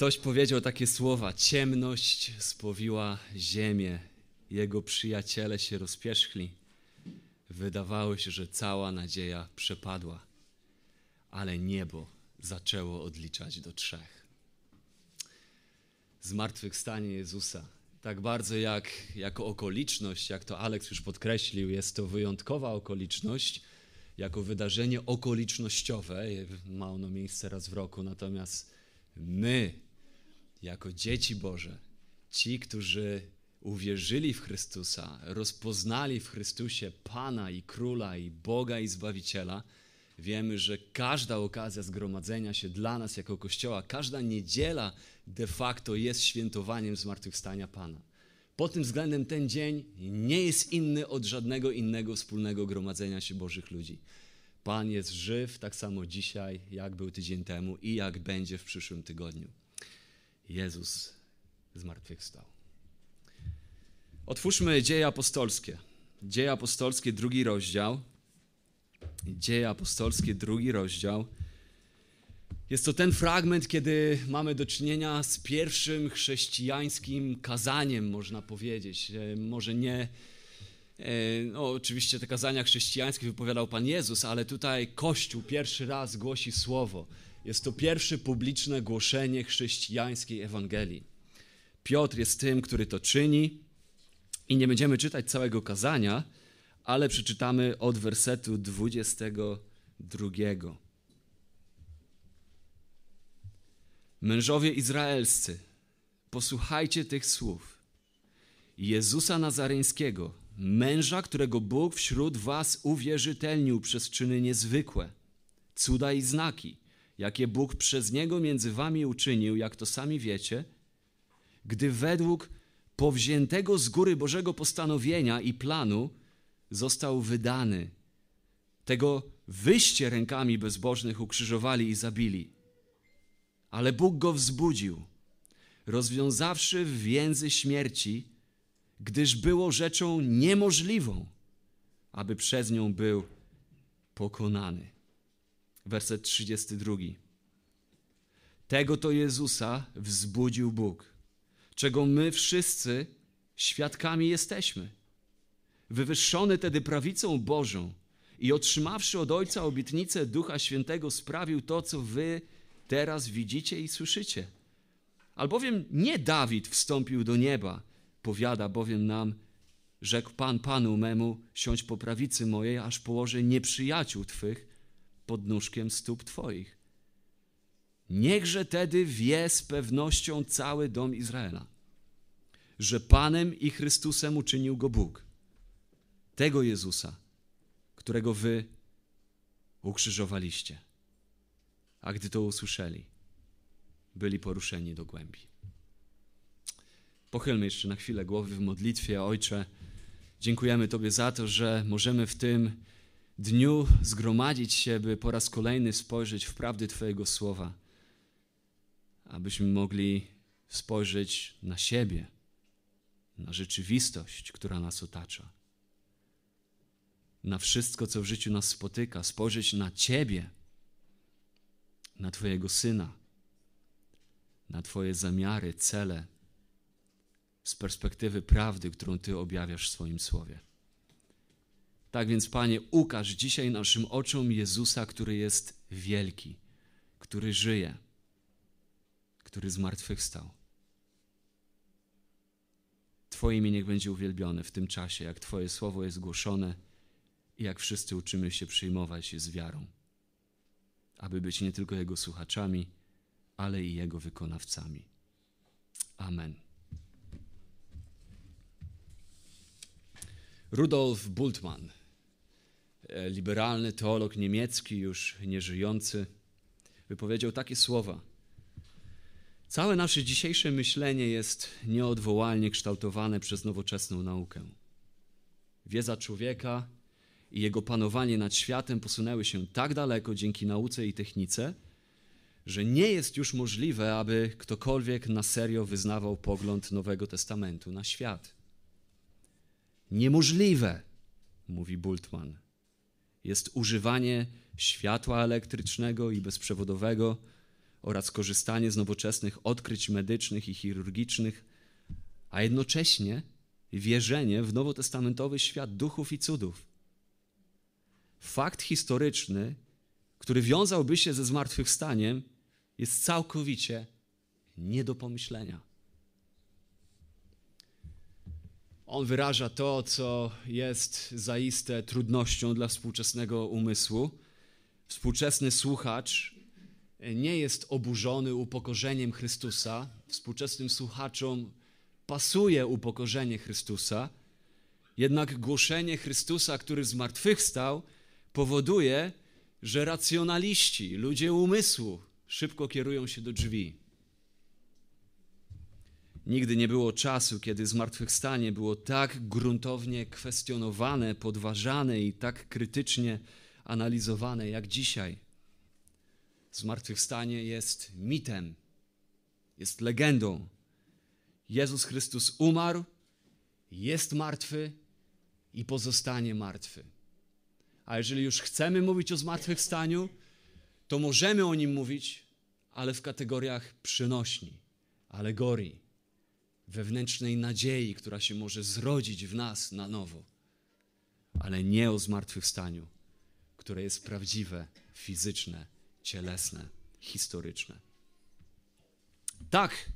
Ktoś powiedział takie słowa: Ciemność spowiła ziemię, jego przyjaciele się rozpierzchli. Wydawało się, że cała nadzieja przepadła, ale niebo zaczęło odliczać do trzech. Zmartwychwstanie Jezusa, tak bardzo jak jako okoliczność, jak to Aleks już podkreślił, jest to wyjątkowa okoliczność, jako wydarzenie okolicznościowe, ma ono miejsce raz w roku, natomiast my, jako dzieci Boże, ci, którzy uwierzyli w Chrystusa, rozpoznali w Chrystusie Pana i Króla i Boga i Zbawiciela, wiemy, że każda okazja zgromadzenia się dla nas jako Kościoła, każda niedziela de facto jest świętowaniem zmartwychwstania Pana. Pod tym względem ten dzień nie jest inny od żadnego innego wspólnego gromadzenia się Bożych ludzi. Pan jest żyw tak samo dzisiaj, jak był tydzień temu i jak będzie w przyszłym tygodniu. Jezus zmartwychwstał. Otwórzmy Dzieje Apostolskie. Dzieje Apostolskie, drugi rozdział. Dzieje Apostolskie, drugi rozdział. Jest to ten fragment, kiedy mamy do czynienia z pierwszym chrześcijańskim kazaniem, można powiedzieć. E, może nie, e, no oczywiście te kazania chrześcijańskie wypowiadał Pan Jezus, ale tutaj Kościół pierwszy raz głosi słowo. Jest to pierwsze publiczne głoszenie chrześcijańskiej Ewangelii. Piotr jest tym, który to czyni i nie będziemy czytać całego kazania, ale przeczytamy od wersetu 22. Mężowie izraelscy, posłuchajcie tych słów. Jezusa Nazareńskiego, męża, którego Bóg wśród was uwierzytelnił przez czyny niezwykłe, cuda i znaki, jakie Bóg przez niego między wami uczynił, jak to sami wiecie, gdy według powziętego z góry Bożego postanowienia i planu został wydany. Tego wyście rękami bezbożnych ukrzyżowali i zabili ale Bóg go wzbudził, rozwiązawszy więzy śmierci, gdyż było rzeczą niemożliwą, aby przez nią był pokonany. Werset 32. Tego to Jezusa wzbudził Bóg, czego my wszyscy świadkami jesteśmy. Wywyższony tedy prawicą Bożą i otrzymawszy od Ojca obietnicę Ducha Świętego, sprawił to, co wy teraz widzicie i słyszycie. Albowiem nie Dawid wstąpił do nieba, powiada bowiem nam, rzekł Pan Panu memu, siądź po prawicy mojej, aż położę nieprzyjaciół Twych pod nóżkiem stóp Twoich. Niechże tedy wie z pewnością cały dom Izraela, że Panem i Chrystusem uczynił go Bóg, tego Jezusa, którego Wy ukrzyżowaliście. A gdy to usłyszeli, byli poruszeni do głębi. Pochylmy jeszcze na chwilę głowy w modlitwie. Ojcze, dziękujemy Tobie za to, że możemy w tym dniu zgromadzić się, by po raz kolejny spojrzeć w prawdy Twojego słowa, abyśmy mogli spojrzeć na siebie, na rzeczywistość, która nas otacza, na wszystko, co w życiu nas spotyka, spojrzeć na Ciebie na Twojego Syna, na Twoje zamiary, cele, z perspektywy prawdy, którą Ty objawiasz w swoim słowie. Tak więc, Panie, ukaż dzisiaj naszym oczom Jezusa, który jest wielki, który żyje, który zmartwychwstał. Twoje imię niech będzie uwielbione w tym czasie, jak Twoje słowo jest głoszone i jak wszyscy uczymy się przyjmować je z wiarą aby być nie tylko Jego słuchaczami, ale i Jego wykonawcami. Amen. Rudolf Bultmann, liberalny teolog niemiecki, już nieżyjący, wypowiedział takie słowa. Całe nasze dzisiejsze myślenie jest nieodwołalnie kształtowane przez nowoczesną naukę. Wiedza człowieka i jego panowanie nad światem posunęły się tak daleko dzięki nauce i technice, że nie jest już możliwe, aby ktokolwiek na serio wyznawał pogląd Nowego Testamentu na świat. Niemożliwe, mówi Bultmann, jest używanie światła elektrycznego i bezprzewodowego oraz korzystanie z nowoczesnych odkryć medycznych i chirurgicznych, a jednocześnie wierzenie w nowotestamentowy świat duchów i cudów. Fakt historyczny, który wiązałby się ze zmartwychwstaniem, jest całkowicie nie do pomyślenia. On wyraża to, co jest zaiste trudnością dla współczesnego umysłu. Współczesny słuchacz nie jest oburzony upokorzeniem Chrystusa. Współczesnym słuchaczom pasuje upokorzenie Chrystusa. Jednak głoszenie Chrystusa, który zmartwychwstał, powoduje, że racjonaliści, ludzie umysłu, szybko kierują się do drzwi. Nigdy nie było czasu, kiedy zmartwychwstanie było tak gruntownie kwestionowane, podważane i tak krytycznie analizowane jak dzisiaj. Zmartwychwstanie jest mitem, jest legendą. Jezus Chrystus umarł, jest martwy i pozostanie martwy. A jeżeli już chcemy mówić o zmartwychwstaniu, to możemy o nim mówić, ale w kategoriach przynośni, alegorii, wewnętrznej nadziei, która się może zrodzić w nas na nowo, ale nie o zmartwychwstaniu, które jest prawdziwe, fizyczne, cielesne, historyczne. Tak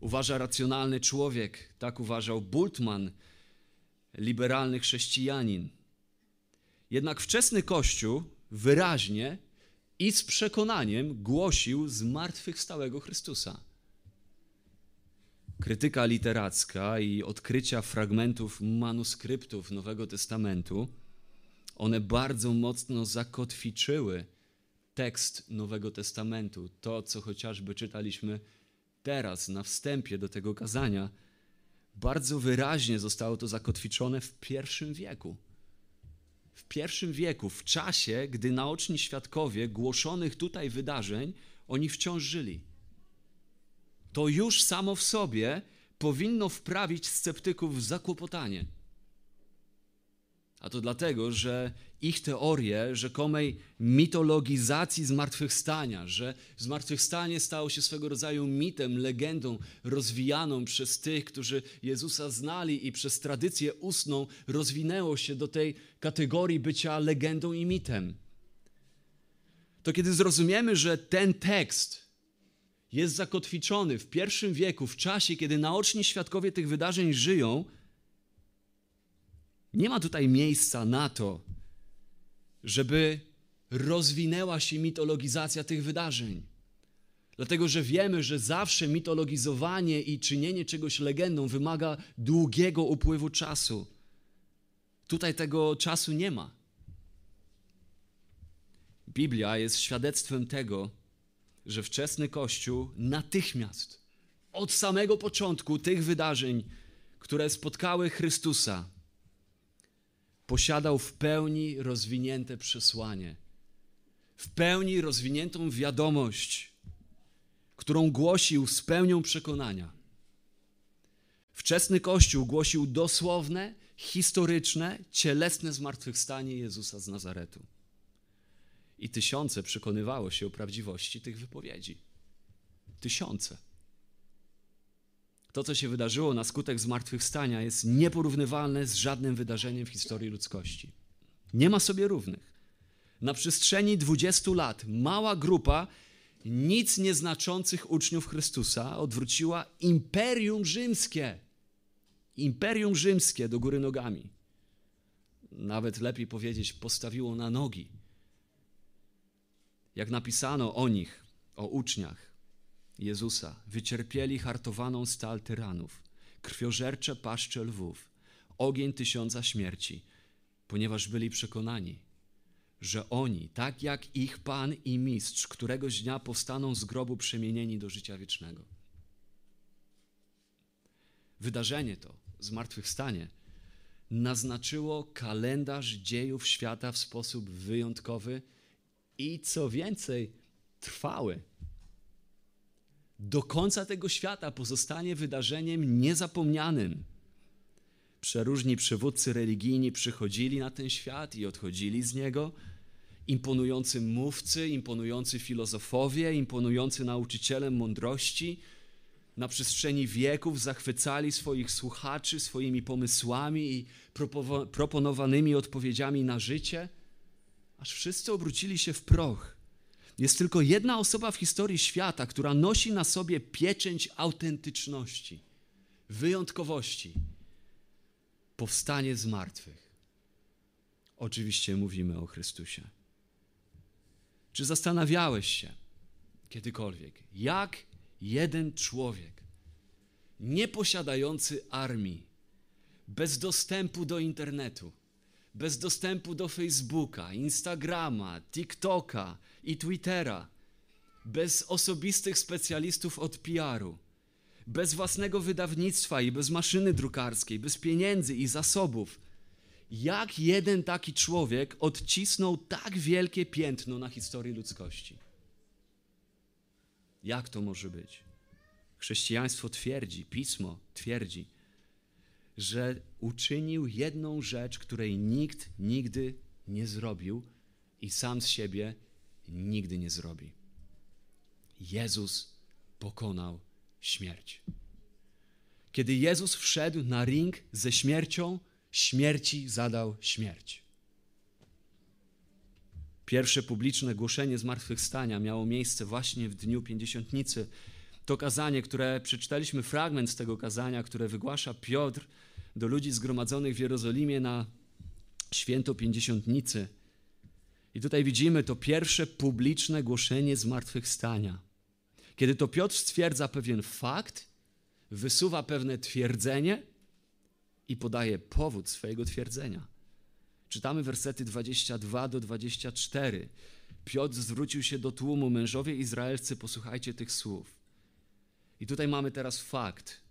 uważa racjonalny człowiek, tak uważał Bultmann, liberalny chrześcijanin. Jednak wczesny Kościół wyraźnie i z przekonaniem głosił zmartwychwstałego Chrystusa. Krytyka literacka i odkrycia fragmentów manuskryptów Nowego Testamentu, one bardzo mocno zakotwiczyły tekst Nowego Testamentu. To, co chociażby czytaliśmy teraz na wstępie do tego kazania, bardzo wyraźnie zostało to zakotwiczone w pierwszym wieku w pierwszym wieku, w czasie, gdy naoczni świadkowie głoszonych tutaj wydarzeń, oni wciąż żyli. To już samo w sobie powinno wprawić sceptyków w zakłopotanie. A to dlatego, że ich teorie rzekomej mitologizacji zmartwychwstania, że zmartwychwstanie stało się swego rodzaju mitem, legendą rozwijaną przez tych, którzy Jezusa znali i przez tradycję ustną rozwinęło się do tej kategorii bycia legendą i mitem. To kiedy zrozumiemy, że ten tekst jest zakotwiczony w pierwszym wieku, w czasie, kiedy naoczni świadkowie tych wydarzeń żyją, nie ma tutaj miejsca na to, żeby rozwinęła się mitologizacja tych wydarzeń. Dlatego, że wiemy, że zawsze mitologizowanie i czynienie czegoś legendą wymaga długiego upływu czasu. Tutaj tego czasu nie ma. Biblia jest świadectwem tego, że wczesny Kościół natychmiast, od samego początku tych wydarzeń, które spotkały Chrystusa, posiadał w pełni rozwinięte przesłanie, w pełni rozwiniętą wiadomość, którą głosił z pełnią przekonania. Wczesny Kościół głosił dosłowne, historyczne, cielesne zmartwychwstanie Jezusa z Nazaretu. I tysiące przekonywało się o prawdziwości tych wypowiedzi. Tysiące. To, co się wydarzyło na skutek zmartwychwstania, jest nieporównywalne z żadnym wydarzeniem w historii ludzkości. Nie ma sobie równych. Na przestrzeni 20 lat mała grupa nic nieznaczących uczniów Chrystusa odwróciła imperium rzymskie. Imperium rzymskie do góry nogami. Nawet lepiej powiedzieć, postawiło na nogi. Jak napisano o nich, o uczniach, Jezusa wycierpieli hartowaną stal tyranów, krwiożercze paszcze lwów, ogień tysiąca śmierci, ponieważ byli przekonani, że oni, tak jak ich Pan i Mistrz, któregoś dnia powstaną z grobu przemienieni do życia wiecznego. Wydarzenie to, zmartwychwstanie, naznaczyło kalendarz dziejów świata w sposób wyjątkowy i co więcej, trwały. Do końca tego świata pozostanie wydarzeniem niezapomnianym. Przeróżni przywódcy religijni przychodzili na ten świat i odchodzili z niego, imponujący mówcy, imponujący filozofowie, imponujący nauczyciele mądrości na przestrzeni wieków zachwycali swoich słuchaczy swoimi pomysłami i proponowanymi odpowiedziami na życie, aż wszyscy obrócili się w proch. Jest tylko jedna osoba w historii świata, która nosi na sobie pieczęć autentyczności, wyjątkowości powstanie z martwych. Oczywiście mówimy o Chrystusie. Czy zastanawiałeś się kiedykolwiek, jak jeden człowiek, nieposiadający armii, bez dostępu do internetu, bez dostępu do Facebooka, Instagrama, TikToka i Twittera, bez osobistych specjalistów od PR-u, bez własnego wydawnictwa i bez maszyny drukarskiej, bez pieniędzy i zasobów, jak jeden taki człowiek odcisnął tak wielkie piętno na historii ludzkości? Jak to może być? Chrześcijaństwo twierdzi, pismo twierdzi, że uczynił jedną rzecz, której nikt nigdy nie zrobił i sam z siebie nigdy nie zrobi. Jezus pokonał śmierć. Kiedy Jezus wszedł na ring ze śmiercią, śmierci zadał śmierć. Pierwsze publiczne głoszenie zmartwychwstania miało miejsce właśnie w dniu pięćdziesiątnicy. To kazanie, które przeczytaliśmy fragment z tego kazania, które wygłasza Piotr do ludzi zgromadzonych w Jerozolimie na święto pięćdziesiątnicy. I tutaj widzimy to pierwsze publiczne głoszenie zmartwychwstania. Kiedy to Piotr stwierdza pewien fakt, wysuwa pewne twierdzenie i podaje powód swojego twierdzenia. Czytamy wersety 22 do 24. Piotr zwrócił się do tłumu, mężowie izraelscy, posłuchajcie tych słów. I tutaj mamy teraz fakt.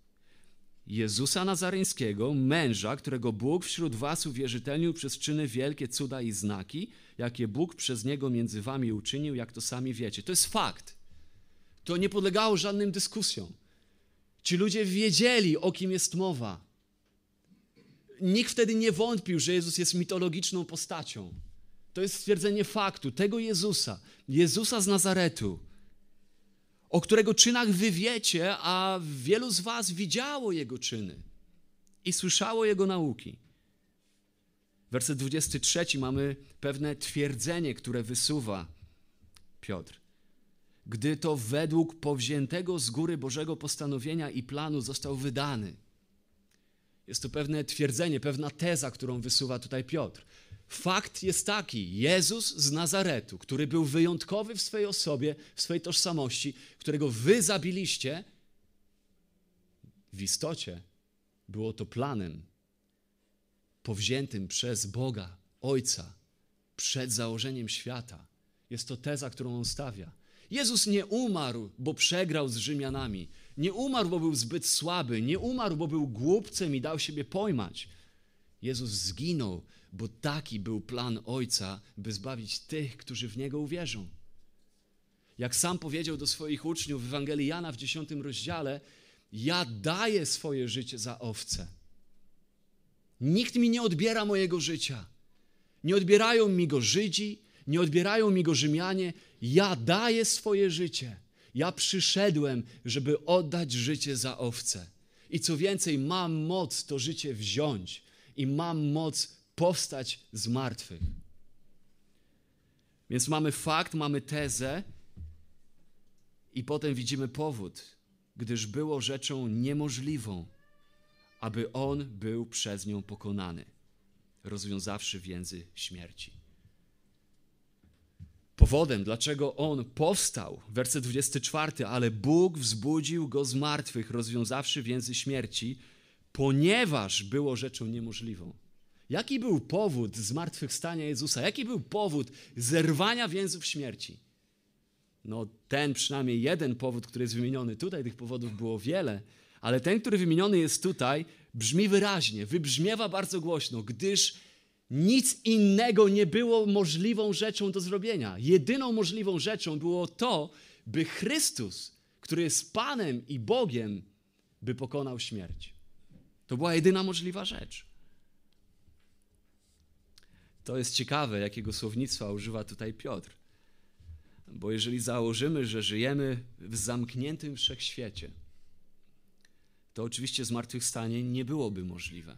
Jezusa Nazareńskiego, męża, którego Bóg wśród was uwierzytelnił przez czyny wielkie, cuda i znaki, jakie Bóg przez niego między wami uczynił, jak to sami wiecie. To jest fakt. To nie podlegało żadnym dyskusjom. Ci ludzie wiedzieli, o kim jest mowa. Nikt wtedy nie wątpił, że Jezus jest mitologiczną postacią. To jest stwierdzenie faktu, tego Jezusa, Jezusa z Nazaretu, o którego czynach wy wiecie, a wielu z was widziało Jego czyny i słyszało Jego nauki. Werset 23 mamy pewne twierdzenie, które wysuwa Piotr gdy to według powziętego z góry Bożego postanowienia i planu został wydany. Jest to pewne twierdzenie, pewna teza, którą wysuwa tutaj Piotr. Fakt jest taki: Jezus z Nazaretu, który był wyjątkowy w swojej osobie, w swojej tożsamości, którego wy zabiliście, w istocie było to planem powziętym przez Boga, Ojca, przed założeniem świata. Jest to teza, którą on stawia. Jezus nie umarł, bo przegrał z Rzymianami. Nie umarł, bo był zbyt słaby. Nie umarł, bo był głupcem i dał siebie pojmać. Jezus zginął, bo taki był plan Ojca, by zbawić tych, którzy w Niego uwierzą. Jak sam powiedział do swoich uczniów w Ewangelii Jana w dziesiątym rozdziale, ja daję swoje życie za owce. Nikt mi nie odbiera mojego życia. Nie odbierają mi go Żydzi, nie odbierają mi go Rzymianie, ja daję swoje życie. Ja przyszedłem, żeby oddać życie za owce. I co więcej, mam moc to życie wziąć i mam moc powstać z martwych. Więc mamy fakt, mamy tezę i potem widzimy powód, gdyż było rzeczą niemożliwą, aby on był przez nią pokonany, rozwiązawszy więzy śmierci. Powodem, dlaczego on powstał, werset 24, ale Bóg wzbudził go z martwych, rozwiązawszy więzy śmierci, ponieważ było rzeczą niemożliwą. Jaki był powód zmartwychwstania Jezusa? Jaki był powód zerwania więzów śmierci? No, ten przynajmniej jeden powód, który jest wymieniony tutaj, tych powodów było wiele, ale ten, który wymieniony jest tutaj, brzmi wyraźnie, wybrzmiewa bardzo głośno, gdyż nic innego nie było możliwą rzeczą do zrobienia. Jedyną możliwą rzeczą było to, by Chrystus, który jest Panem i Bogiem, by pokonał śmierć. To była jedyna możliwa rzecz. To jest ciekawe, jakiego słownictwa używa tutaj Piotr. Bo jeżeli założymy, że żyjemy w zamkniętym wszechświecie, to oczywiście zmartwychwstanie nie byłoby możliwe.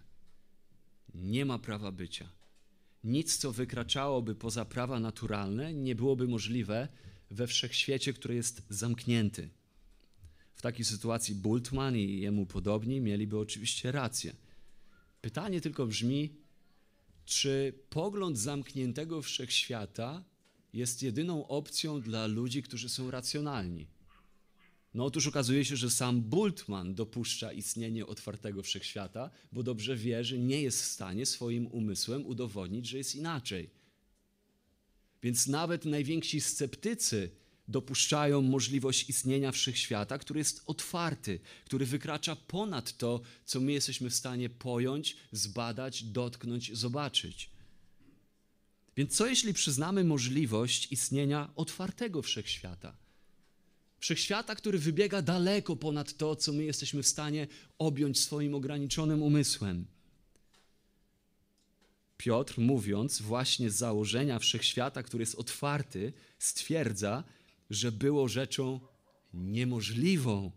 Nie ma prawa bycia. Nic, co wykraczałoby poza prawa naturalne, nie byłoby możliwe we wszechświecie, który jest zamknięty. W takiej sytuacji Bultmann i jemu podobni mieliby oczywiście rację. Pytanie tylko brzmi, czy pogląd zamkniętego wszechświata jest jedyną opcją dla ludzi, którzy są racjonalni? No otóż okazuje się, że sam Bultmann dopuszcza istnienie otwartego wszechświata, bo dobrze wie, że nie jest w stanie swoim umysłem udowodnić, że jest inaczej. Więc nawet najwięksi sceptycy dopuszczają możliwość istnienia wszechświata, który jest otwarty, który wykracza ponad to, co my jesteśmy w stanie pojąć, zbadać, dotknąć, zobaczyć. Więc co jeśli przyznamy możliwość istnienia otwartego wszechświata? Wszechświata, który wybiega daleko ponad to, co my jesteśmy w stanie objąć swoim ograniczonym umysłem. Piotr, mówiąc właśnie z założenia wszechświata, który jest otwarty, stwierdza, że było rzeczą niemożliwą,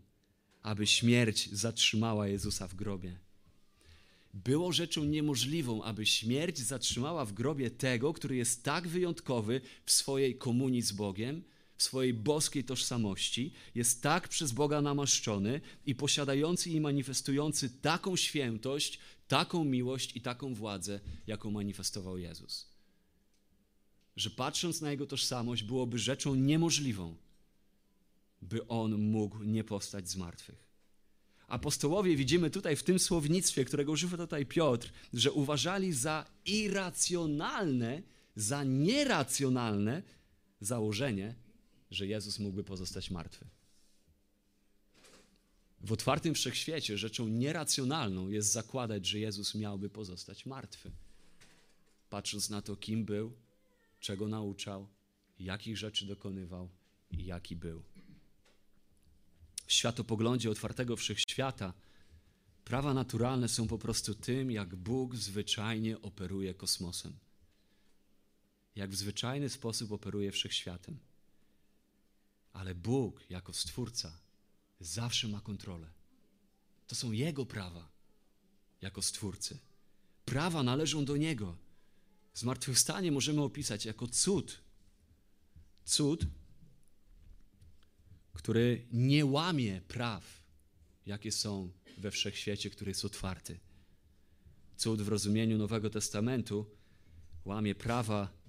aby śmierć zatrzymała Jezusa w grobie. Było rzeczą niemożliwą, aby śmierć zatrzymała w grobie tego, który jest tak wyjątkowy w swojej komunii z Bogiem, w swojej boskiej tożsamości, jest tak przez Boga namaszczony i posiadający i manifestujący taką świętość, taką miłość i taką władzę, jaką manifestował Jezus. Że patrząc na jego tożsamość, byłoby rzeczą niemożliwą, by on mógł nie powstać z martwych. Apostołowie widzimy tutaj w tym słownictwie, którego używa tutaj Piotr, że uważali za irracjonalne, za nieracjonalne założenie, że Jezus mógłby pozostać martwy. W otwartym wszechświecie rzeczą nieracjonalną jest zakładać, że Jezus miałby pozostać martwy. Patrząc na to, kim był, czego nauczał, jakich rzeczy dokonywał i jaki był. W światopoglądzie otwartego wszechświata prawa naturalne są po prostu tym, jak Bóg zwyczajnie operuje kosmosem. Jak w zwyczajny sposób operuje wszechświatem. Ale Bóg, jako stwórca, zawsze ma kontrolę. To są Jego prawa, jako stwórcy. Prawa należą do Niego. Zmartwychwstanie możemy opisać jako cud. Cud, który nie łamie praw, jakie są we wszechświecie, który jest otwarty. Cud w rozumieniu Nowego Testamentu łamie prawa,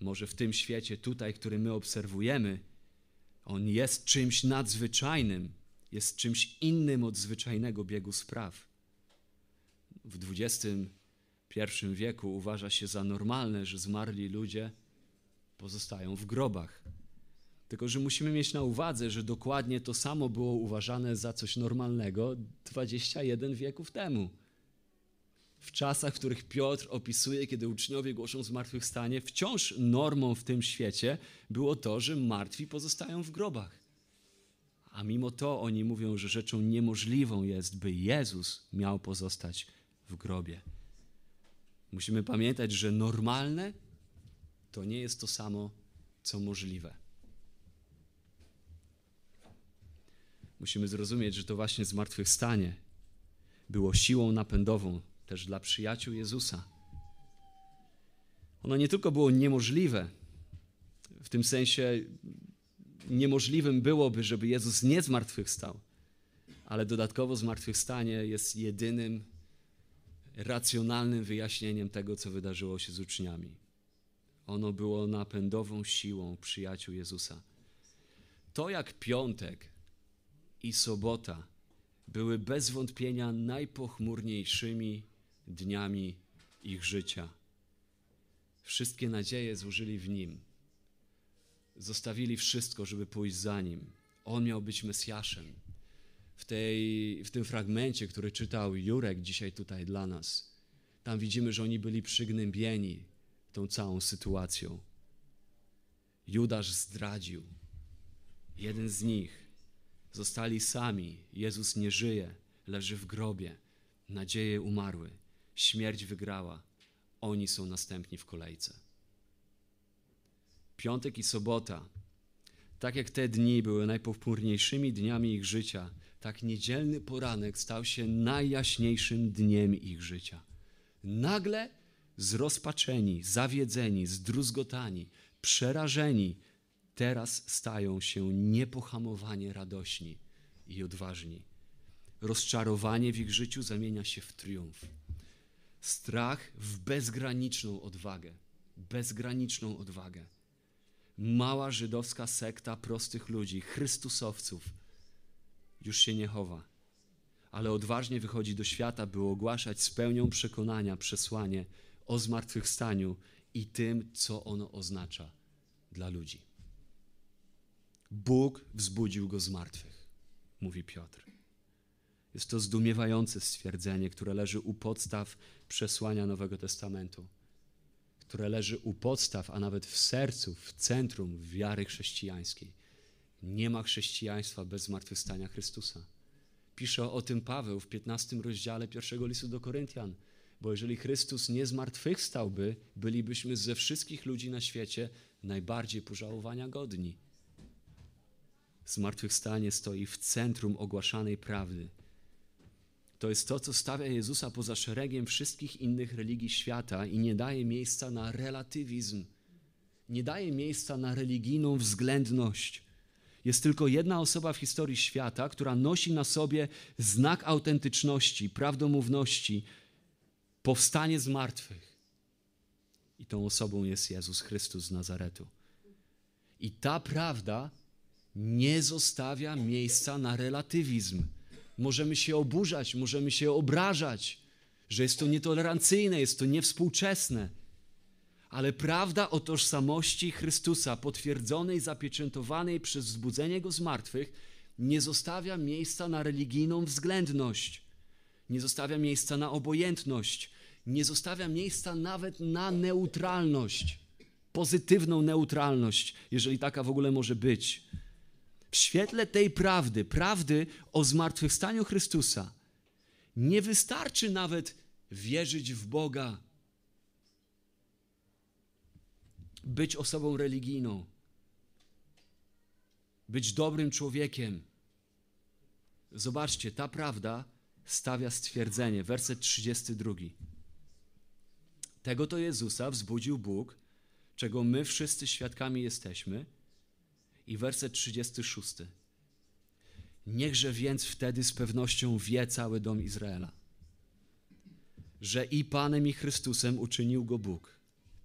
może w tym świecie tutaj, który my obserwujemy, on jest czymś nadzwyczajnym, jest czymś innym od zwyczajnego biegu spraw. W XXI wieku uważa się za normalne, że zmarli ludzie pozostają w grobach. Tylko, że musimy mieć na uwadze, że dokładnie to samo było uważane za coś normalnego 21 wieków temu w czasach, w których Piotr opisuje, kiedy uczniowie głoszą zmartwychwstanie, wciąż normą w tym świecie było to, że martwi pozostają w grobach. A mimo to oni mówią, że rzeczą niemożliwą jest, by Jezus miał pozostać w grobie. Musimy pamiętać, że normalne to nie jest to samo, co możliwe. Musimy zrozumieć, że to właśnie zmartwychwstanie było siłą napędową też dla przyjaciół Jezusa. Ono nie tylko było niemożliwe, w tym sensie niemożliwym byłoby, żeby Jezus nie zmartwychwstał, ale dodatkowo zmartwychwstanie jest jedynym racjonalnym wyjaśnieniem tego, co wydarzyło się z uczniami. Ono było napędową siłą przyjaciół Jezusa. To jak piątek i sobota były bez wątpienia najpochmurniejszymi dniami ich życia. Wszystkie nadzieje złożyli w Nim. Zostawili wszystko, żeby pójść za Nim. On miał być Mesjaszem. W, tej, w tym fragmencie, który czytał Jurek dzisiaj tutaj dla nas, tam widzimy, że oni byli przygnębieni tą całą sytuacją. Judasz zdradził. Jeden z nich. Zostali sami. Jezus nie żyje, leży w grobie. Nadzieje umarły. Śmierć wygrała. oni są następni w kolejce. Piątek i sobota, tak jak te dni były najpochmurniejszymi dniami ich życia, tak niedzielny poranek stał się najjaśniejszym dniem ich życia. Nagle zrozpaczeni, zawiedzeni, zdruzgotani, przerażeni, teraz stają się niepohamowanie radośni i odważni. Rozczarowanie w ich życiu zamienia się w triumf. Strach w bezgraniczną odwagę. Bezgraniczną odwagę. Mała żydowska sekta prostych ludzi, Chrystusowców, już się nie chowa, ale odważnie wychodzi do świata, by ogłaszać z pełnią przekonania przesłanie o zmartwychwstaniu i tym, co ono oznacza dla ludzi. Bóg wzbudził go z martwych, mówi Piotr. Jest to zdumiewające stwierdzenie, które leży u podstaw przesłania Nowego Testamentu, które leży u podstaw, a nawet w sercu, w centrum wiary chrześcijańskiej. Nie ma chrześcijaństwa bez zmartwychwstania Chrystusa. Pisze o tym Paweł w 15 rozdziale pierwszego listu do Koryntian. Bo jeżeli Chrystus nie zmartwychwstałby, bylibyśmy ze wszystkich ludzi na świecie najbardziej pożałowania godni. Zmartwychwstanie stoi w centrum ogłaszanej prawdy. To jest to, co stawia Jezusa poza szeregiem wszystkich innych religii świata i nie daje miejsca na relatywizm, nie daje miejsca na religijną względność. Jest tylko jedna osoba w historii świata, która nosi na sobie znak autentyczności, prawdomówności, powstanie z martwych. I tą osobą jest Jezus Chrystus z Nazaretu. I ta prawda nie zostawia miejsca na relatywizm. Możemy się oburzać, możemy się obrażać, że jest to nietolerancyjne, jest to niewspółczesne. Ale prawda o tożsamości Chrystusa, potwierdzonej, zapieczętowanej przez wzbudzenie Go z martwych, nie zostawia miejsca na religijną względność, nie zostawia miejsca na obojętność, nie zostawia miejsca nawet na neutralność, pozytywną neutralność, jeżeli taka w ogóle może być. W świetle tej prawdy, prawdy o zmartwychwstaniu Chrystusa, nie wystarczy nawet wierzyć w Boga, być osobą religijną, być dobrym człowiekiem. Zobaczcie, ta prawda stawia stwierdzenie, werset 32. Tego to Jezusa wzbudził Bóg, czego my wszyscy świadkami jesteśmy. I werset 36. Niechże więc wtedy z pewnością wie cały dom Izraela, że i Panem i Chrystusem uczynił go Bóg,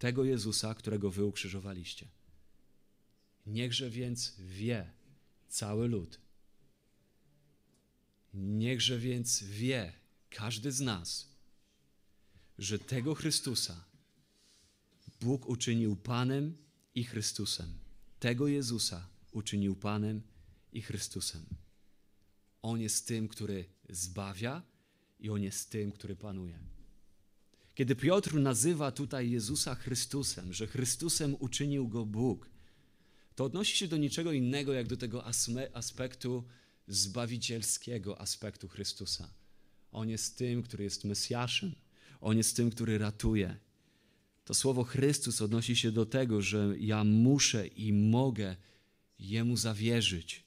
tego Jezusa, którego wy ukrzyżowaliście. Niechże więc wie cały lud. Niechże więc wie każdy z nas, że tego Chrystusa Bóg uczynił Panem i Chrystusem. Tego Jezusa uczynił Panem i Chrystusem. On jest tym, który zbawia i On jest tym, który panuje. Kiedy Piotr nazywa tutaj Jezusa Chrystusem, że Chrystusem uczynił go Bóg, to odnosi się do niczego innego, jak do tego aspektu zbawicielskiego aspektu Chrystusa. On jest tym, który jest Mesjaszem, on jest tym, który ratuje. To słowo Chrystus odnosi się do tego, że ja muszę i mogę Jemu zawierzyć.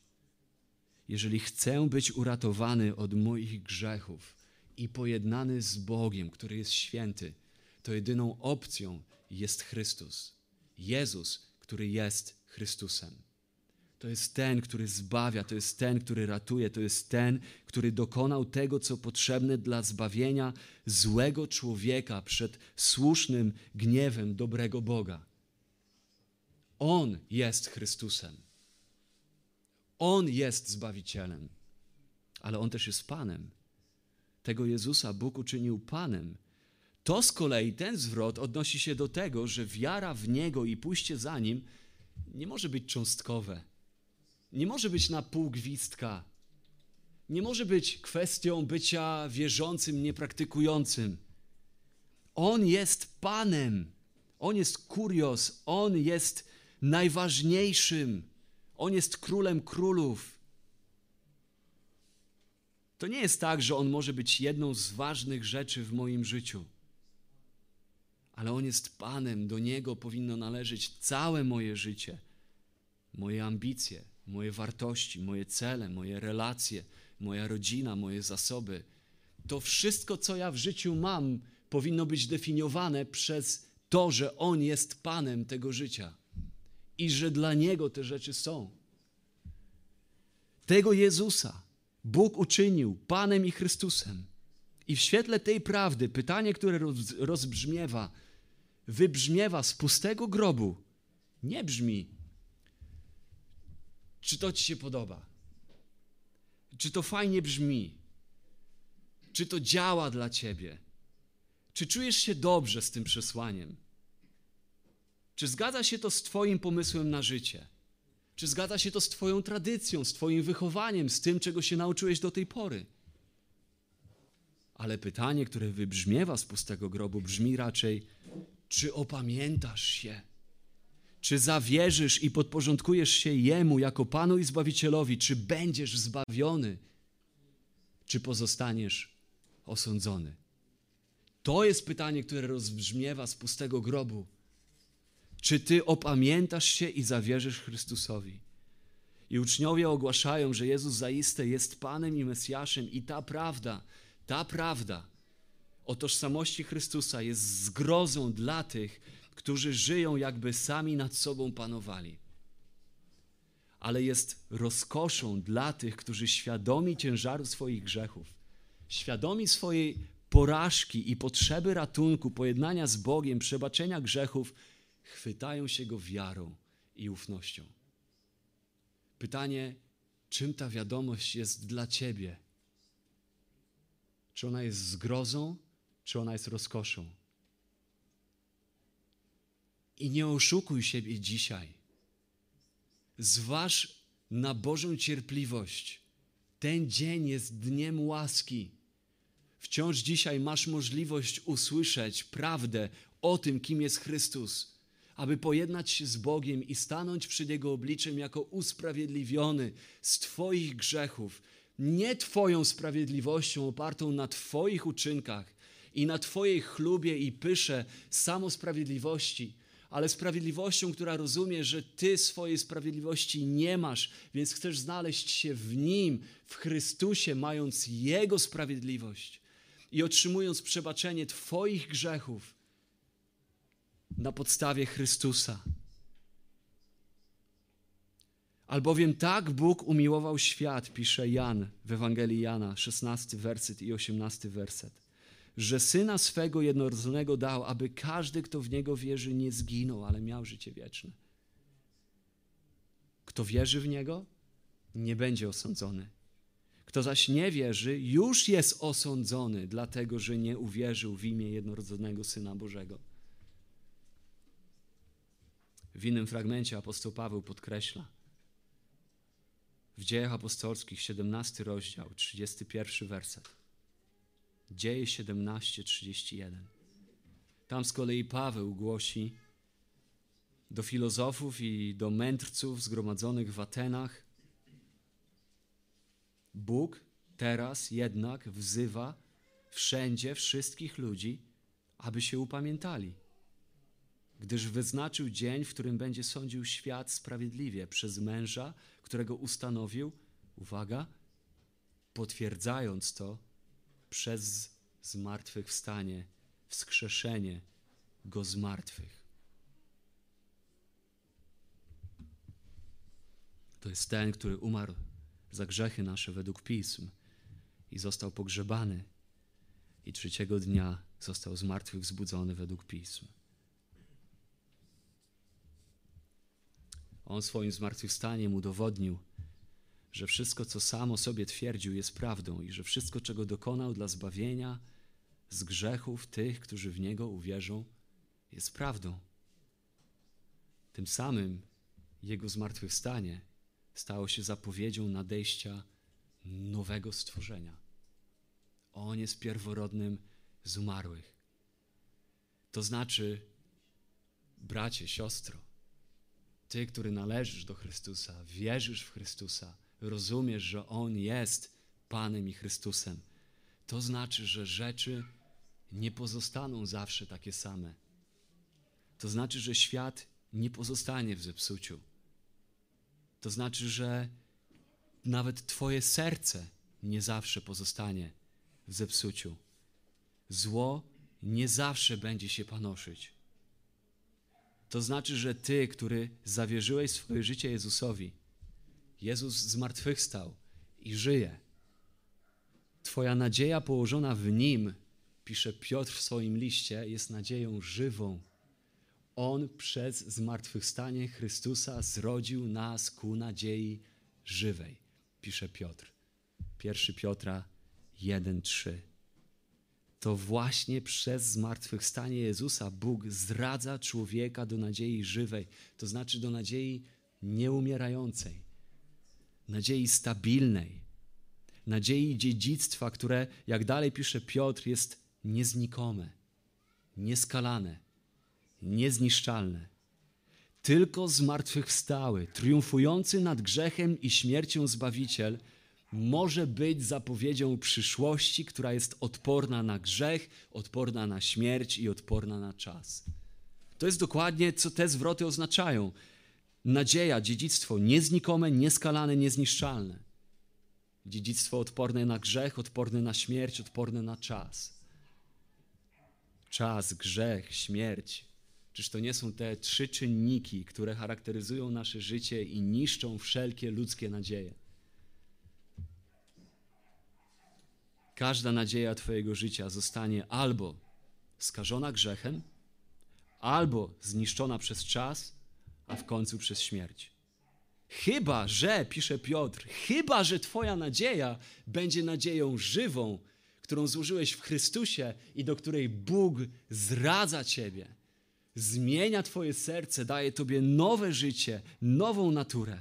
Jeżeli chcę być uratowany od moich grzechów i pojednany z Bogiem, który jest święty, to jedyną opcją jest Chrystus. Jezus, który jest Chrystusem. To jest ten, który zbawia, to jest ten, który ratuje, to jest ten, który dokonał tego, co potrzebne dla zbawienia złego człowieka przed słusznym gniewem dobrego Boga. On jest Chrystusem. On jest Zbawicielem, ale On też jest Panem. Tego Jezusa Bóg uczynił Panem. To z kolei ten zwrot odnosi się do tego, że wiara w Niego i pójście za Nim nie może być cząstkowe nie może być na pół gwizdka. Nie może być kwestią bycia wierzącym, niepraktykującym. On jest Panem. On jest kurios. On jest najważniejszym. On jest królem królów. To nie jest tak, że On może być jedną z ważnych rzeczy w moim życiu. ale On jest Panem, do Niego powinno należeć całe moje życie, moje ambicje, moje wartości, moje cele, moje relacje, moja rodzina, moje zasoby. To wszystko, co ja w życiu mam, powinno być definiowane przez to, że On jest Panem tego życia i że dla Niego te rzeczy są. Tego Jezusa Bóg uczynił Panem i Chrystusem. I w świetle tej prawdy pytanie, które rozbrzmiewa, wybrzmiewa z pustego grobu, nie brzmi, czy to ci się podoba? Czy to fajnie brzmi? Czy to działa dla ciebie? Czy czujesz się dobrze z tym przesłaniem? Czy zgadza się to z Twoim pomysłem na życie? Czy zgadza się to z Twoją tradycją, z Twoim wychowaniem, z tym, czego się nauczyłeś do tej pory? Ale pytanie, które wybrzmiewa z pustego grobu, brzmi raczej: czy opamiętasz się? Czy zawierzysz i podporządkujesz się Jemu jako Panu i Zbawicielowi? Czy będziesz zbawiony? Czy pozostaniesz osądzony? To jest pytanie, które rozbrzmiewa z pustego grobu. Czy ty opamiętasz się i zawierzysz Chrystusowi? I uczniowie ogłaszają, że Jezus zaiste jest Panem i Mesjaszem, i ta prawda, ta prawda o tożsamości Chrystusa jest zgrozą dla tych, którzy żyją, jakby sami nad sobą panowali. Ale jest rozkoszą dla tych, którzy świadomi ciężaru swoich grzechów, świadomi swojej porażki i potrzeby ratunku, pojednania z Bogiem, przebaczenia grzechów, chwytają się go wiarą i ufnością. Pytanie, czym ta wiadomość jest dla ciebie? Czy ona jest zgrozą, czy ona jest rozkoszą? I nie oszukuj siebie dzisiaj. Zważ na Bożą cierpliwość. Ten dzień jest dniem łaski. Wciąż dzisiaj masz możliwość usłyszeć prawdę o tym, kim jest Chrystus aby pojednać się z Bogiem i stanąć przed Jego obliczem jako usprawiedliwiony z Twoich grzechów, nie Twoją sprawiedliwością opartą na Twoich uczynkach i na Twojej chlubie i pysze samosprawiedliwości, ale sprawiedliwością, która rozumie, że Ty swojej sprawiedliwości nie masz, więc chcesz znaleźć się w Nim, w Chrystusie, mając Jego sprawiedliwość i otrzymując przebaczenie Twoich grzechów na podstawie Chrystusa. Albowiem tak Bóg umiłował świat, pisze Jan w Ewangelii Jana, 16 werset i 18 werset, że Syna swego jednorodzonego dał, aby każdy, kto w Niego wierzy, nie zginął, ale miał życie wieczne. Kto wierzy w Niego, nie będzie osądzony. Kto zaś nie wierzy, już jest osądzony, dlatego że nie uwierzył w imię jednorodzonego Syna Bożego. W innym fragmencie apostoł Paweł podkreśla, w Dziejach Apostolskich, 17 rozdział, 31 werset. Dzieje 17, 31. Tam z kolei Paweł głosi do filozofów i do mędrców zgromadzonych w Atenach: Bóg teraz jednak wzywa wszędzie wszystkich ludzi, aby się upamiętali gdyż wyznaczył dzień, w którym będzie sądził świat sprawiedliwie przez męża, którego ustanowił, uwaga, potwierdzając to przez zmartwychwstanie, wskrzeszenie go z martwych. To jest ten, który umarł za grzechy nasze według pism i został pogrzebany, i trzeciego dnia został z martwych wzbudzony według pism. On swoim zmartwychwstaniem udowodnił, że wszystko, co sam o sobie twierdził, jest prawdą i że wszystko, czego dokonał dla zbawienia z grzechów tych, którzy w Niego uwierzą, jest prawdą. Tym samym Jego zmartwychwstanie stało się zapowiedzią nadejścia nowego stworzenia. On jest pierworodnym z umarłych. To znaczy, bracie, siostro, ty, który należysz do Chrystusa, wierzysz w Chrystusa, rozumiesz, że On jest Panem i Chrystusem, to znaczy, że rzeczy nie pozostaną zawsze takie same. to znaczy, że świat nie pozostanie w zepsuciu. To znaczy, że nawet Twoje serce nie zawsze pozostanie w zepsuciu. Zło nie zawsze będzie się panoszyć. To znaczy, że Ty, który zawierzyłeś swoje życie Jezusowi, Jezus zmartwychwstał i żyje. Twoja nadzieja położona w Nim, pisze Piotr w swoim liście, jest nadzieją żywą. On przez zmartwychwstanie Chrystusa zrodził nas ku nadziei żywej, pisze Piotr. 1 Piotra 1:3. To właśnie przez zmartwychwstanie Jezusa Bóg zdradza człowieka do nadziei żywej, to znaczy do nadziei nieumierającej, nadziei stabilnej, nadziei dziedzictwa, które, jak dalej pisze Piotr, jest nieznikome, nieskalane, niezniszczalne. Tylko zmartwychwstały, triumfujący nad grzechem i śmiercią Zbawiciel może być zapowiedzią przyszłości, która jest odporna na grzech, odporna na śmierć i odporna na czas. To jest dokładnie, co te zwroty oznaczają. Nadzieja, dziedzictwo nieznikome, nieskalane, niezniszczalne. Dziedzictwo odporne na grzech, odporne na śmierć, odporne na czas. Czas, grzech, śmierć. Czyż to nie są te trzy czynniki, które charakteryzują nasze życie i niszczą wszelkie ludzkie nadzieje? Każda nadzieja Twojego życia zostanie albo skażona grzechem, albo zniszczona przez czas, a w końcu przez śmierć. Chyba, że, pisze Piotr, chyba, że Twoja nadzieja będzie nadzieją żywą, którą złożyłeś w Chrystusie i do której Bóg zradza Ciebie, zmienia Twoje serce, daje Tobie nowe życie, nową naturę.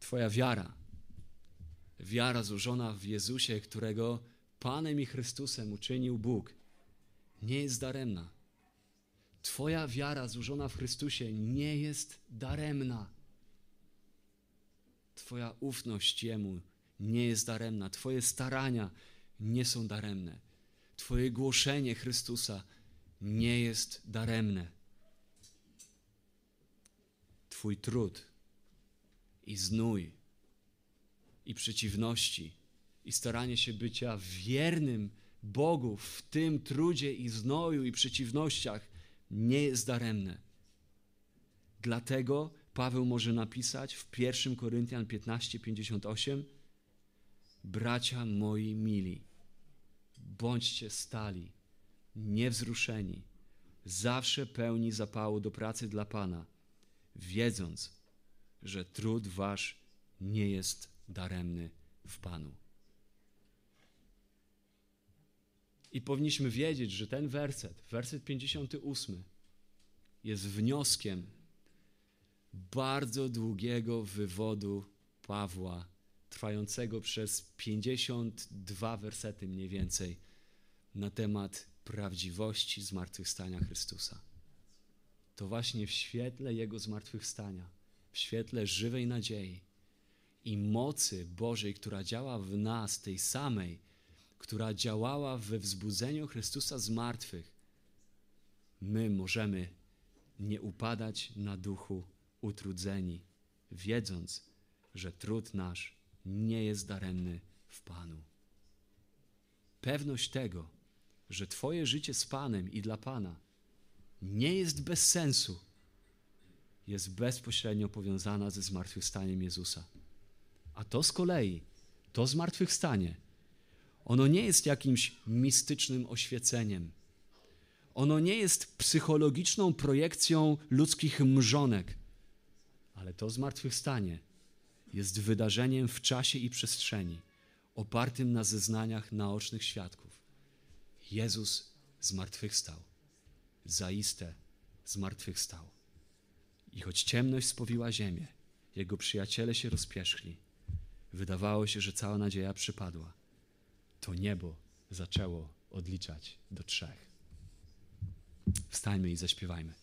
Twoja wiara, wiara złożona w Jezusie, którego Panem i Chrystusem uczynił Bóg, nie jest daremna. Twoja wiara złożona w Chrystusie nie jest daremna. Twoja ufność Jemu nie jest daremna. Twoje starania nie są daremne. Twoje głoszenie Chrystusa nie jest daremne. Twój trud i znój i przeciwności i staranie się bycia wiernym Bogu w tym trudzie i znoju i przeciwnościach nie jest daremne. Dlatego Paweł może napisać w 1 Koryntian 15:58 Bracia moi mili, bądźcie stali, niewzruszeni, zawsze pełni zapału do pracy dla Pana, wiedząc, że trud wasz nie jest daremny w Panu. I powinniśmy wiedzieć, że ten werset, werset 58, jest wnioskiem bardzo długiego wywodu Pawła, trwającego przez 52 wersety mniej więcej, na temat prawdziwości zmartwychwstania Chrystusa. To właśnie w świetle Jego zmartwychwstania, w świetle żywej nadziei i mocy Bożej, która działa w nas, tej samej, która działała we wzbudzeniu Chrystusa z martwych, my możemy nie upadać na duchu utrudzeni, wiedząc, że trud nasz nie jest daremny w Panu. Pewność tego, że Twoje życie z Panem i dla Pana nie jest bez sensu, jest bezpośrednio powiązana ze zmartwychwstaniem Jezusa. A to z kolei, to zmartwychwstanie, ono nie jest jakimś mistycznym oświeceniem. Ono nie jest psychologiczną projekcją ludzkich mrzonek, ale to zmartwychwstanie jest wydarzeniem w czasie i przestrzeni, opartym na zeznaniach naocznych świadków. Jezus zmartwychwstał. Zaiste zmartwychwstał. I choć ciemność spowiła ziemię, jego przyjaciele się rozpierzchli, wydawało się, że cała nadzieja przypadła to niebo zaczęło odliczać do trzech. Wstańmy i zaśpiewajmy.